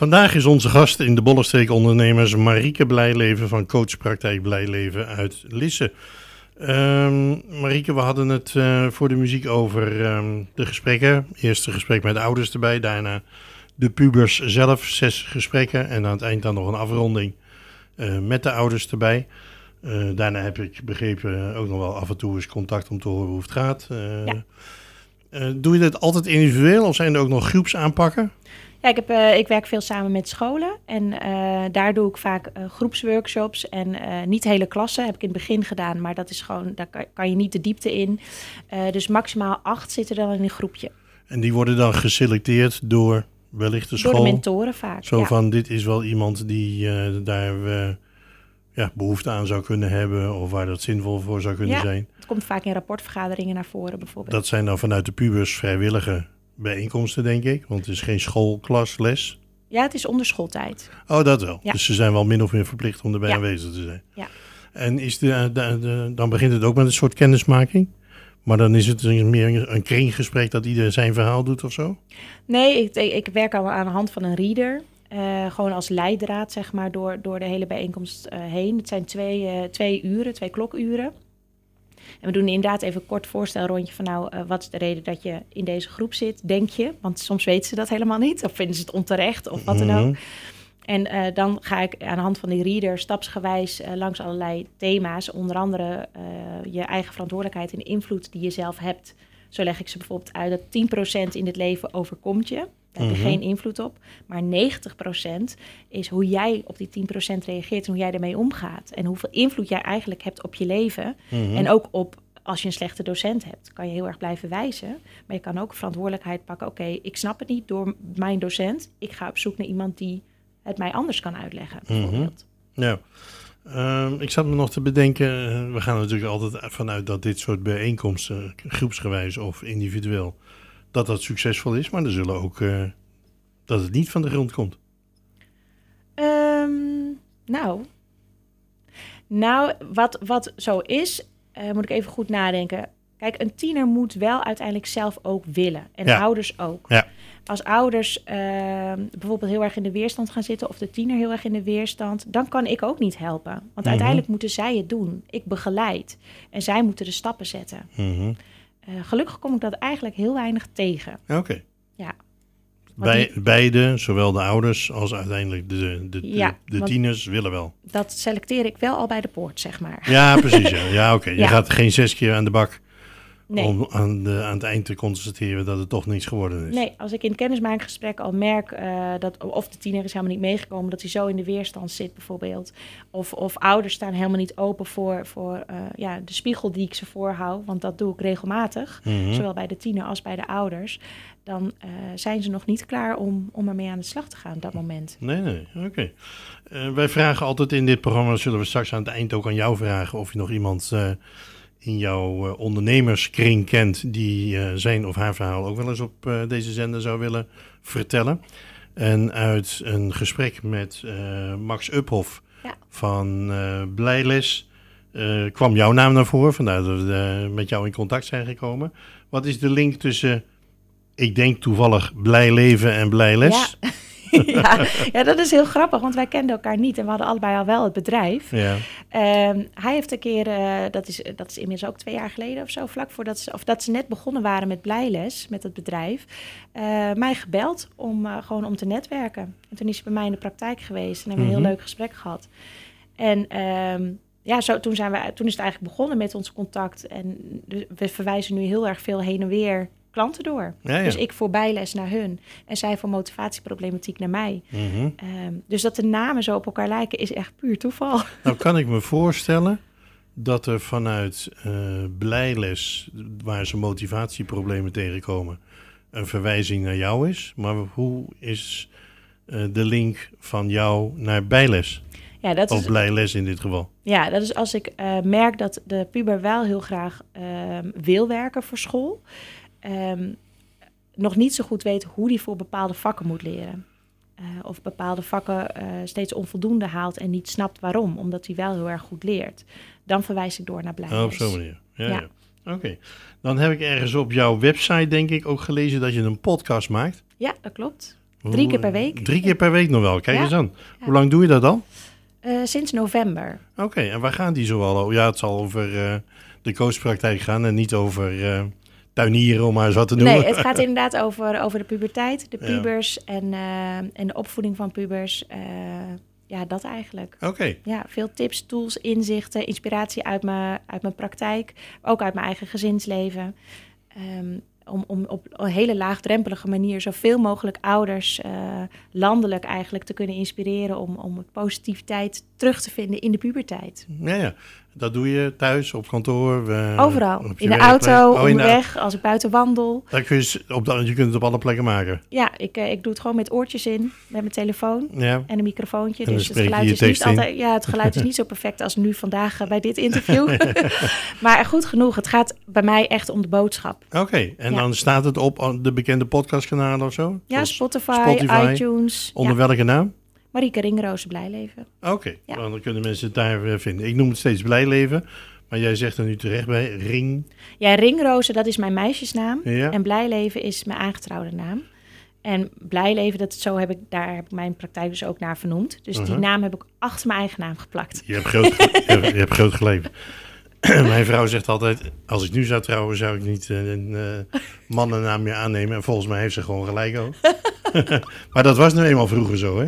Vandaag is onze gast in de Bollestreek ondernemers Marieke Blijleven van Coachpraktijk Blijleven uit Lisse. Ehm, Marieke, we hadden het eh, voor de muziek over ehm, de gesprekken. Eerst een gesprek met de ouders erbij, daarna de pubers zelf, zes gesprekken en aan het eind dan nog een afronding met de ouders erbij. Eh, daarna heb ik begrepen ook nog wel af en toe eens contact om te horen hoe het gaat. Eh, Ja. eh, doe je dit altijd individueel of zijn er ook nog groepsaanpakken? Ja, ik, heb, eh, ik werk veel samen met scholen en eh, daar doe ik vaak eh, groepsworkshops en eh, niet hele klassen. Heb ik in het begin gedaan, maar dat is gewoon, daar kan, kan je niet de diepte in. Eh, dus maximaal acht zitten dan in een groepje. En die worden dan geselecteerd door wellicht de school? Door de mentoren vaak. Zo ja. van, dit is wel iemand die eh, daar eh, ja, behoefte aan zou kunnen hebben... of waar dat zinvol voor zou kunnen Ja. zijn. Het komt vaak in rapportvergaderingen naar voren bijvoorbeeld. Dat zijn dan vanuit de pubers vrijwillige bijeenkomsten, denk ik. Want het is geen schoolklas, les. Ja, het is onder schooltijd. Oh, dat wel. Ja. Dus ze zijn wel min of meer verplicht om erbij Ja. aanwezig te zijn. Ja. En is de, de, de- dan begint het ook met een soort kennismaking? Maar dan is het een- meer een kringgesprek dat ieder zijn verhaal doet of zo? Nee, ik, ik werk al aan de hand van een reader. Eh, gewoon als leidraad, zeg maar, door, door de hele bijeenkomst eh, heen. Het zijn twee, eh, twee uren, twee klokuren. En we doen inderdaad even een kort voorstelrondje van... nou, wat is de reden dat je in deze groep zit, denk je? Want soms weten ze dat helemaal niet. Of vinden ze het onterecht, of wat dan ook. Mhm. En eh, dan ga ik aan de hand van die reader stapsgewijs eh, langs allerlei thema's. Onder andere eh, je eigen verantwoordelijkheid en de invloed die je zelf hebt. Zo leg ik ze bijvoorbeeld uit dat 10% in dit leven overkomt je. Daar heb je Mhm. geen invloed op. Maar 90% is hoe jij op die 10% reageert en hoe jij ermee omgaat. En hoeveel invloed jij eigenlijk hebt op je leven. Mhm. En ook op als je een slechte docent hebt, kan je heel erg blijven wijzen. Maar je kan ook verantwoordelijkheid pakken. Oké, ik snap het niet door mijn docent. Ik ga op zoek naar iemand die het mij anders kan uitleggen, bijvoorbeeld. Ja. Ehm, ik zat me nog te bedenken, eh, we gaan er natuurlijk altijd vanuit dat dit soort bijeenkomsten, groepsgewijs of individueel, dat dat succesvol is. Maar er zullen ook, eh, dat het niet van de grond komt. Ehm, nou, nou wat, wat zo is, eh, moet ik even goed nadenken. Kijk, een tiener moet wel uiteindelijk zelf ook willen. En Ja. ouders ook. Ja. Als ouders ehm, bijvoorbeeld heel erg in de weerstand gaan zitten... of de tiener heel erg in de weerstand... dan kan ik ook niet helpen. Want Mhm. uiteindelijk moeten zij het doen. Ik begeleid. En zij moeten de stappen zetten. Mhm. Eh, gelukkig kom ik dat eigenlijk heel weinig tegen. Oké. Ja. Bij, beide, zowel de ouders als uiteindelijk de, de, de, Ja, de want- tieners, willen wel. Dat selecteer ik wel al bij de poort, zeg maar. Ja, precies. Ja, ja oké. Je gaat geen zes keer aan de bak Nee. om aan, de, aan het eind te constateren dat het toch niets geworden is. Nee, als ik in het kennismakingsgesprek al merk eh, dat of de tiener is helemaal niet meegekomen, dat hij zo in de weerstand zit bijvoorbeeld. Of, of ouders staan helemaal niet open voor, voor eh, ja, de spiegel die ik ze voorhoud, want dat doe ik regelmatig, Mhm. zowel bij de tiener als bij de ouders. Dan eh, zijn ze nog niet klaar om, om ermee aan de slag te gaan op dat moment. Nee, nee, oké. Wij vragen altijd in dit programma, zullen we straks aan het eind ook aan jou vragen of je nog iemand in jouw eh, ondernemerskring kent die eh, zijn of haar verhaal ook wel eens op eh, deze zender zou willen vertellen. En uit een gesprek met Max Uphoff Ja. van Blijles kwam jouw naam naar voren, vandaar dat we met jou in contact zijn gekomen. Wat is de link tussen, ik denk toevallig, blij leven en blij les? Ja. ja, ja, dat is heel grappig, want wij kenden elkaar niet en we hadden allebei al wel het bedrijf. Ja. Ehm, hij heeft een keer, eh, dat, is, dat is inmiddels ook twee jaar geleden of zo, vlak voordat ze, of dat ze net begonnen waren met Blijles, met het bedrijf, eh, mij gebeld om eh, gewoon om te netwerken. En toen is hij bij mij in de praktijk geweest en hebben we een Mhm. heel leuk gesprek gehad. En ehm, ja, zo, toen, zijn we, toen is het eigenlijk begonnen met ons contact. En we verwijzen nu heel erg veel heen en weer klanten door. Ja, ja. Dus ik voor bijles naar hun en zij voor motivatieproblematiek naar mij. Mhm. Ehm, dus dat de namen zo op elkaar lijken is echt puur toeval. Nou kan ik me voorstellen dat er vanuit eh blijles, waar ze motivatieproblemen tegenkomen, een verwijzing naar jou is. Maar hoe is eh, de link van jou naar bijles? Ja, dat Of blijles in dit geval. ja, dat is als ik eh, merk dat de puber wel heel graag ehm, wil werken voor school. Ehm, nog niet zo goed weet hoe die voor bepaalde vakken moet leren. Eh, of bepaalde vakken eh, steeds onvoldoende haalt en niet snapt waarom, omdat hij wel heel erg goed leert. Dan verwijs ik door naar. Oh, op zo'n manier. Ja, ja. Ja. Oké. Dan heb ik ergens op jouw website, denk ik, ook gelezen dat je een podcast maakt. Ja, dat klopt. Drie keer per week. Drie keer per week nog wel, kijk Ja. eens aan. Hoe lang doe je dat al? Eh, sinds november. Oké, en waar gaan die zoal over? Ja, het zal over eh, de coachpraktijk gaan en niet over eh, tuinieren, om maar eens wat te noemen. Nee, het gaat inderdaad over, over de puberteit, de Ja. pubers en, eh, en de opvoeding van pubers. Eh, ja, dat eigenlijk. Oké, Ja, veel tips, tools, inzichten, inspiratie uit mijn, uit mijn praktijk, ook uit mijn eigen gezinsleven. Ehm, om, om op een hele laagdrempelige manier zoveel mogelijk ouders eh, landelijk eigenlijk te kunnen inspireren om, om positiviteit terug te vinden in de puberteit. ja, ja. Dat doe je thuis, op kantoor? eh, Overal. op In de auto, Oh, onderweg, als ik buiten wandel. Daar kun je, op je kunt het op alle plekken maken. Ja, ik, eh, ik doe het gewoon met oortjes in, met mijn telefoon. Ja. En een microfoontje. En dus het geluid, is niet in. altijd, ja, het geluid is niet zo perfect als nu vandaag eh, bij dit interview. maar goed genoeg. Het gaat bij mij echt om de boodschap. Oké, en Ja. dan staat het op de bekende podcastkanalen of zo? Ja, Zoals Spotify, Spotify. iTunes. Onder ja. welke naam? Marieke Ringroos Blijleven. Oké, Ja. dan kunnen mensen het daar eh, vinden. Ik noem het steeds Blijleven, maar jij zegt er nu terecht bij Ring. Ja, Ringrozen, dat is mijn meisjesnaam. Ja. En Blijleven is mijn aangetrouwde naam. En Blijleven, dat, zo heb ik, daar heb ik mijn praktijk dus ook naar vernoemd. Dus die Uh-huh. naam heb ik achter mijn eigen naam geplakt. Je hebt groot, ge- je hebt, je hebt groot geleefd. Mijn vrouw zegt altijd, als ik nu zou trouwen, zou ik niet eh, een eh, mannennaam meer aannemen. En volgens mij heeft ze gewoon gelijk ook. maar dat was nu eenmaal vroeger zo, hè?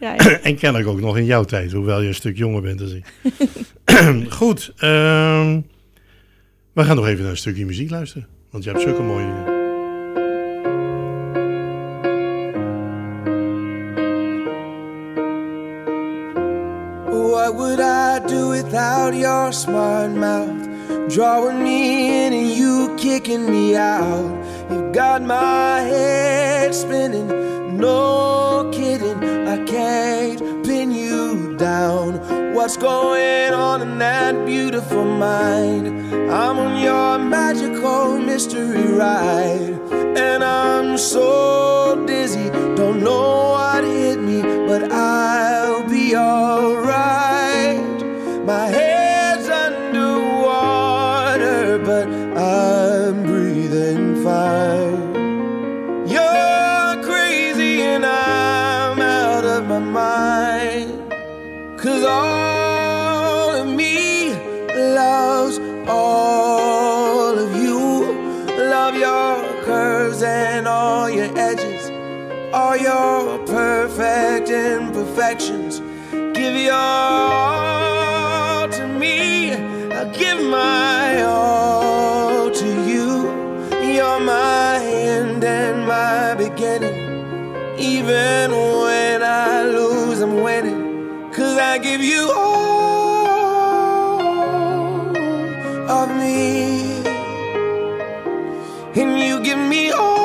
Ja, ja. En kennelijk ook nog in jouw tijd, hoewel je een stuk jonger bent dan ik. Goed, ehm, we gaan nog even naar een stukje muziek luisteren. Want je hebt zulke mooie... What would I do without your smart mouth? Drawing me in and you kicking me out. You got my head spinning, no kidding. I can't pin you down. What's going on in that beautiful mind? I'm on your magical mystery ride. And I'm so dizzy, don't know what hit me, but I'll be alright. My head's all your perfect imperfections. Give your all to me. I give my all to you. You're my end and my beginning. Even when I lose, I'm winning. Cause I give you all of me. And you give me all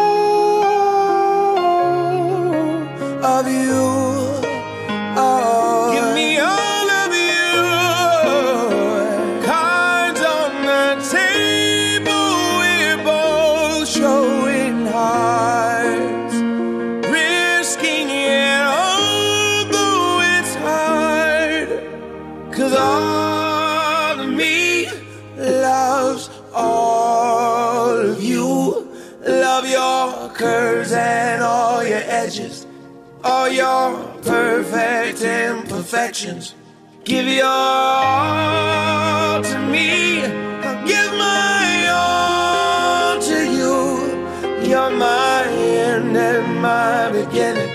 imperfections give your all to me I'll give my all to you you're my end and my beginning.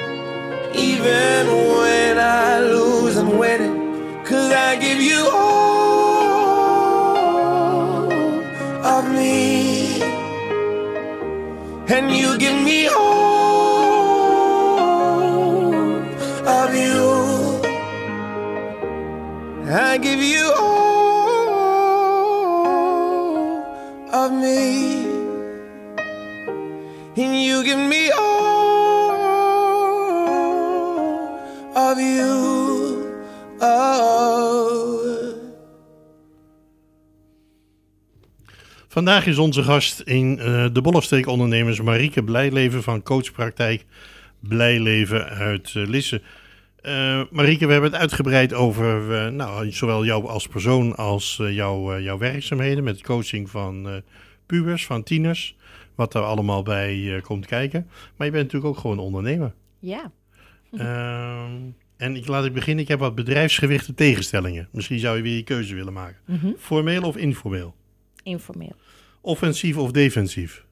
Even when I lose, I'm winning. Cause I give you all of me. And you give me all give you all of me. And you give me all of you. Oh. Vandaag is onze gast in eh, de Bollesteek ondernemers Marieke Blijleven van coachpraktijk Blijleven uit eh, Lisse. Eh, Marieke, we hebben het uitgebreid over eh, nou, zowel jou als persoon als eh, jouw, jouw werkzaamheden met coaching van pubers, van tieners. Wat er allemaal bij komt kijken. Maar je bent natuurlijk ook gewoon ondernemer. Ja. Ehm, en ik laat ik beginnen. Ik heb wat bedrijfsgewichte tegenstellingen. Misschien zou je weer je keuze willen maken. Mhm. Formeel of informeel? Informeel. Offensief of defensief?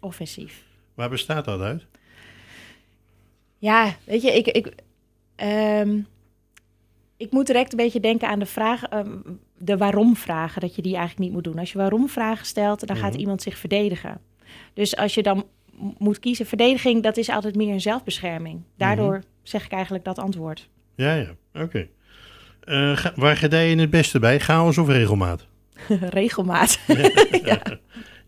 Offensief. Waar bestaat dat uit? Ja, weet je, ik, ik, ehm, ik moet direct een beetje denken aan de vraag, ehm, de waarom-vragen, dat je die eigenlijk niet moet doen. Als je waarom-vragen stelt, dan gaat Mhm. iemand zich verdedigen. Dus als je dan moet kiezen, verdediging, dat is altijd meer een zelfbescherming. Daardoor Mhm. zeg ik eigenlijk dat antwoord. Ja, ja. Oké. Eh, ga- waar gedij je het beste bij? Chaos of regelmaat? Regelmaat.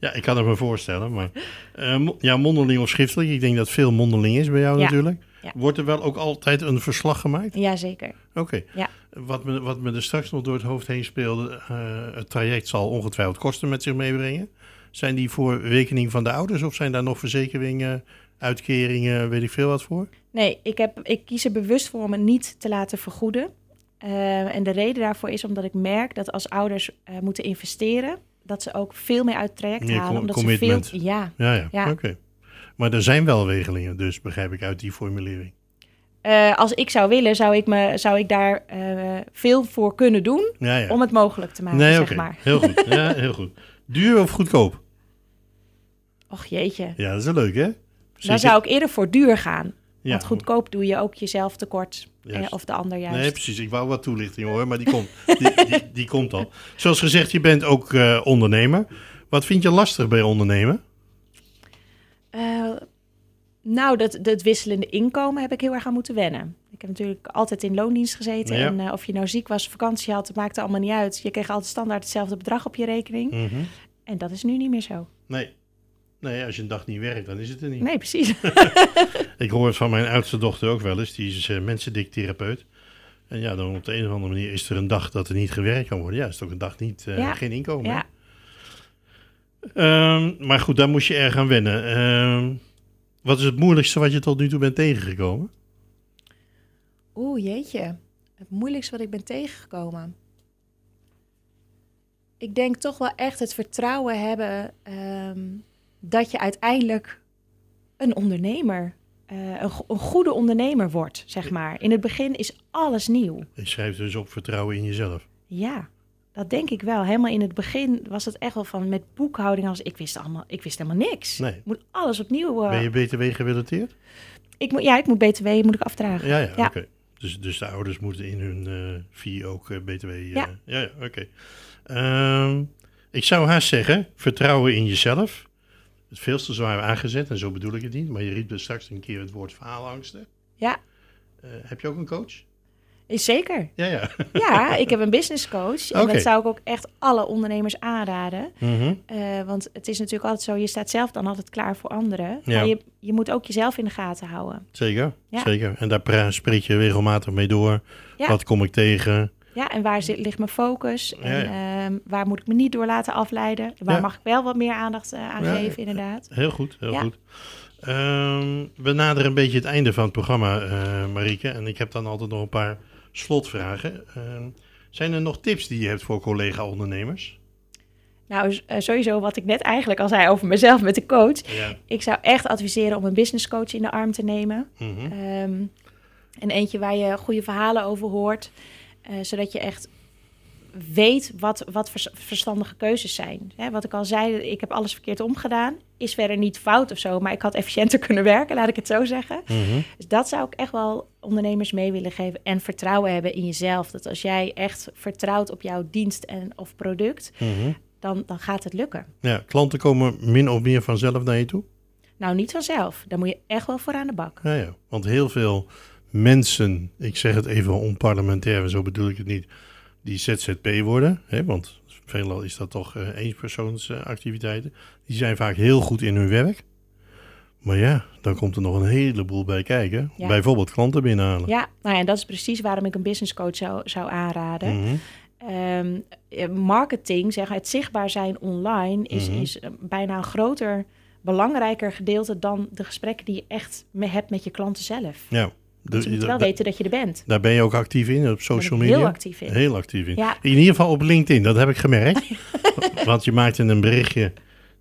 Ja, ik kan het me voorstellen. Maar eh, ja, mondeling of schriftelijk. Ik denk dat veel mondeling is bij jou Ja. natuurlijk. Ja. Wordt er wel ook altijd een verslag gemaakt? Jazeker. Oké. Ja. Wat, me, wat me er straks nog door het hoofd heen speelde, eh, het traject zal ongetwijfeld kosten met zich meebrengen. Zijn die voor rekening van de ouders of zijn daar nog verzekeringen, uitkeringen, weet ik veel wat voor? Nee, ik, heb, ik kies er bewust voor om het niet te laten vergoeden. Eh, en de reden daarvoor is omdat ik merk dat als ouders eh, moeten investeren, dat ze ook veel meer uit het traject Meer halen. omdat. Ze veel, ja, Ja, ja. Ja. Oké. Maar er zijn wel regelingen, dus begrijp ik uit die formulering. Eh, als ik zou willen, zou ik, me, zou ik daar eh, veel voor kunnen doen Ja, ja. om het mogelijk te maken, nee, zeg maar. Heel goed. Ja, heel goed. Duur of goedkoop? Och jeetje, Ja, dat is wel leuk, hè? dan Zeker- zou ik eerder voor duur gaan. Ja. Want goedkoop doe je ook jezelf tekort. eh, of de ander juist. Nee, precies. Ik wou wat toelichting hoor, maar die komt, die, die, die komt al. Zoals gezegd, je bent ook eh, ondernemer. Wat vind je lastig bij ondernemen? Eh, nou, dat, dat wisselende inkomen heb ik heel erg aan moeten wennen. Ik heb natuurlijk altijd in loondienst gezeten. Ja. En eh, of je nou ziek was, vakantie had, het maakte allemaal niet uit. Je kreeg altijd standaard hetzelfde bedrag op je rekening. Mhm. En dat is nu niet meer zo. Nee. Nee, als je een dag niet werkt, dan is het er niet. Nee, precies. Ik hoor het van mijn oudste dochter ook wel eens. Die is uh, mensendik-therapeut. En ja, dan op de een of andere manier is er een dag dat er niet gewerkt kan worden. Ja, is het ook een dag niet, Ja. geen inkomen. ja. Ehm, maar goed, daar moest je erg aan wennen. Ehm, wat is het moeilijkste wat je tot nu toe bent tegengekomen? Oeh, jeetje. Het moeilijkste wat ik ben tegengekomen. Ik denk toch wel echt het vertrouwen hebben ehm, dat je uiteindelijk een ondernemer, eh, een, go- een goede ondernemer wordt, zeg maar. In het begin is alles nieuw. Je schrijft dus op vertrouwen in jezelf. Ja, dat denk ik wel. Helemaal in het begin was het echt wel van met boekhouding als ik wist allemaal, ik wist helemaal niks. Nee. Ik moet alles opnieuw. eh, Ben je BTW gerelateerd? ik moet, ja, ik moet BTW moet ik afdragen. Ja, ja, Ja. oké. Dus, dus de ouders moeten in hun fee ook eh, BTW... Ja. ja, ja oké. Ehm, ik zou haast zeggen, vertrouwen in jezelf. Het veel te zwaar aangezet, en zo bedoel ik het niet. Maar je riep dus straks een keer het woord faalangsten. Ja, heb je ook een coach? Is zeker. Ja, ja. Ja, ik heb een business coach. En dat zou ik ook echt alle ondernemers aanraden. Mhm. Eh, want het is natuurlijk altijd zo, je staat zelf dan altijd klaar voor anderen. Ja. Maar je, je moet ook jezelf in de gaten houden. Zeker, Ja. zeker. En daar spreek je regelmatig mee door. Ja. Wat kom ik tegen? Ja, en waar zit, ligt mijn focus? Ja, En ehm, waar moet ik me niet door laten afleiden? Waar Ja. mag ik wel wat meer aandacht eh, aan Ja. geven, inderdaad? Heel goed, heel Ja. goed. Ehm, we naderen een beetje het einde van het programma, eh Marieke. En ik heb dan altijd nog een paar slotvragen. Ehm, zijn er nog tips die je hebt voor collega-ondernemers? Nou, eh, sowieso wat ik net eigenlijk al zei over mezelf met de coach. Ja. Ik zou echt adviseren om een business coach in de arm te nemen. Ehm, en eentje waar je goede verhalen over hoort. eh, zodat je echt weet wat, wat vers- verstandige keuzes zijn. Hè, wat ik al zei, ik heb alles verkeerd omgedaan. Is verder niet fout of zo, maar ik had efficiënter kunnen werken, laat ik het zo zeggen. Mhm. Dus dat zou ik echt wel ondernemers mee willen geven. En vertrouwen hebben in jezelf. Dat als jij echt vertrouwt op jouw dienst en of product, Mhm. dan, dan gaat het lukken. Ja, klanten komen min of meer vanzelf naar je toe? Nou, niet vanzelf. Daar moet je echt wel voor aan de bak. Ja, ja. Want heel veel mensen, ik zeg het even onparlementair, zo bedoel ik het niet, die ZZP worden. Hè, want veelal is dat toch eh eenpersoonsactiviteiten. die zijn vaak heel goed in hun werk. Maar ja, dan komt er nog een heleboel bij kijken. Ja. Bijvoorbeeld klanten binnenhalen. Ja, nou ja, en dat is precies waarom ik een business coach zou, zou aanraden. Mhm. Ehm, eh, marketing, zeg, het zichtbaar zijn online, is, Mhm. is eh, bijna een groter, belangrijker gedeelte dan de gesprekken die je echt me hebt met je klanten zelf. Ja. Dus je moet wel weten dat je er bent. Daar ben je ook actief in, op social ik heel media? actief in. Heel actief in. Ja. In ieder geval op LinkedIn, dat heb ik gemerkt. Want je maakte een berichtje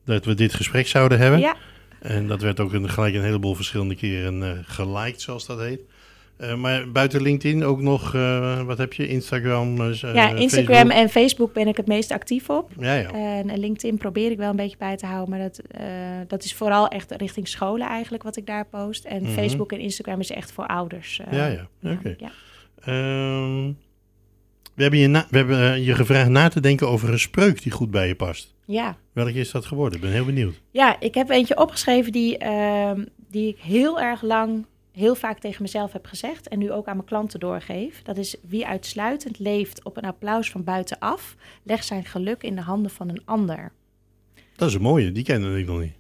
dat we dit gesprek zouden hebben. Ja, En dat werd ook een, gelijk een heleboel verschillende keren eh, geliked, zoals dat heet. Eh, maar buiten LinkedIn ook nog, eh, wat heb je? Instagram? eh, ja, Instagram Facebook? en Facebook ben ik het meest actief op. Ja, ja. En LinkedIn probeer ik wel een beetje bij te houden. Maar dat, dat is vooral echt richting scholen eigenlijk wat ik daar post. En Mhm. Facebook en Instagram is echt voor ouders. Ja, ja. Oké. ja. Ehm, we hebben, je, na- we hebben je gevraagd na te denken over een spreuk die goed bij je past. Ja. Welke is dat geworden? Ik ben heel benieuwd. ja, ik heb eentje opgeschreven die, ehm, die ik heel erg lang, heel vaak tegen mezelf heb gezegd. En nu ook aan mijn klanten doorgeef. Dat is wie uitsluitend leeft op een applaus van buitenaf, legt zijn geluk in de handen van een ander. Dat is een mooie, die kende ik nog niet.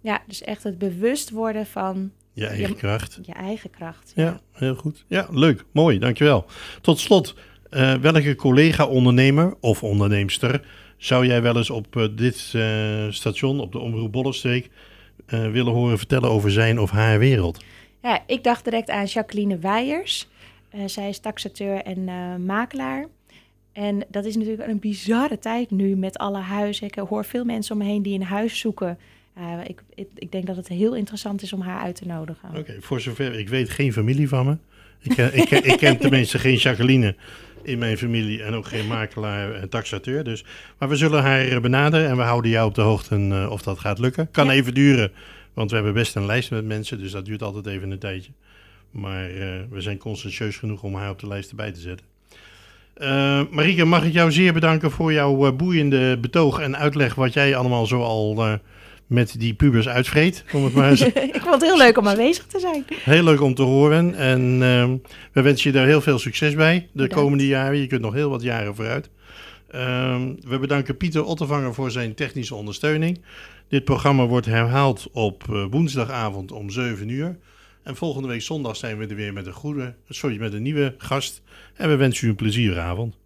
Ja, dus echt het bewust worden van Je eigen kracht. je eigen kracht. Ja, heel goed. Ja, leuk. Mooi, dankjewel. Tot slot, eh, welke collega-ondernemer of onderneemster zou jij wel eens op eh, dit eh, station, op de Omroep Bollenstreek, willen horen vertellen over zijn of haar wereld? Ja, ik dacht direct aan Jacqueline Weijers. Eh, zij is taxateur en eh, makelaar. En dat is natuurlijk een bizarre tijd nu met alle huizen. Ik hoor veel mensen om me heen die een huis zoeken. Eh, ik, ik, ik denk dat het heel interessant is om haar uit te nodigen. Oké, voor zover ik weet geen familie van me. Ik, ken- ik, ken- ik ken tenminste geen Jacqueline in mijn familie en ook geen makelaar en taxateur. Dus. Maar we zullen haar eh, benaderen en we houden jou op de hoogte eh, of dat gaat lukken. Kan Ja. even duren, want we hebben best een lijst met mensen, dus dat duurt altijd even een tijdje. Maar eh, we zijn conscientieus genoeg om haar op de lijst erbij te zetten. Eh Marieke, mag ik jou zeer bedanken voor jouw eh, boeiende betoog en uitleg wat jij allemaal zo al met die pubers uitvreet, om het maar eens ik vond het heel leuk om aanwezig te zijn. Heel leuk om te horen. En ehm, we wensen je daar heel veel succes bij de Bedankt. komende jaren. Je kunt nog heel wat jaren vooruit. Ehm, we bedanken Pieter Ottervanger voor zijn technische ondersteuning. Dit programma wordt herhaald op eh, woensdagavond om 7 uur. En volgende week zondag zijn we er weer met een, goede, sorry, met een nieuwe gast. En we wensen u een plezierige avond.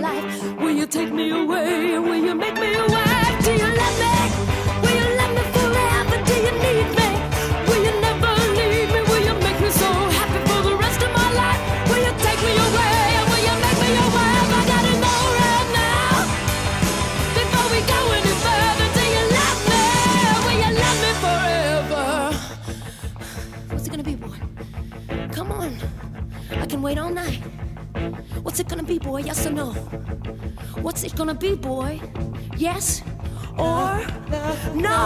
life. yes or no.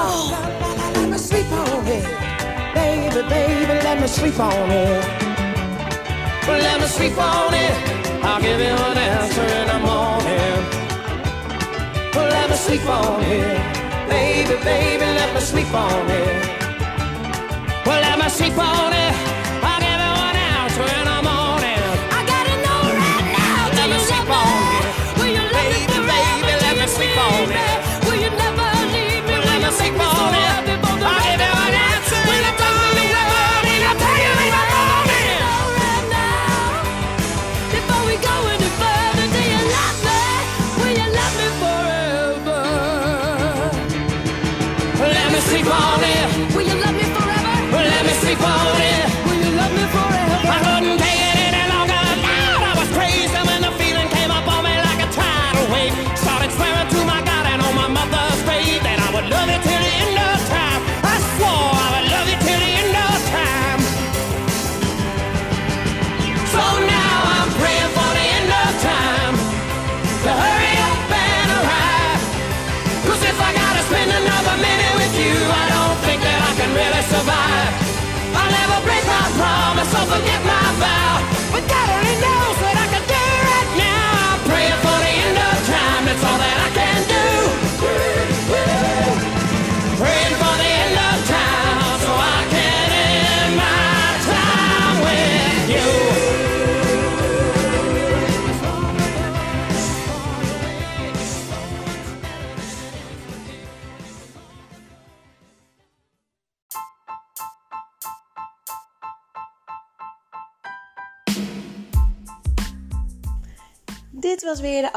Let me sleep on it, baby, baby. Let me sleep on it. Let me sleep on it. I'll give you an answer in the morning. Let me sleep on it, baby, baby. Let me sleep on it. Well, let me sleep on it.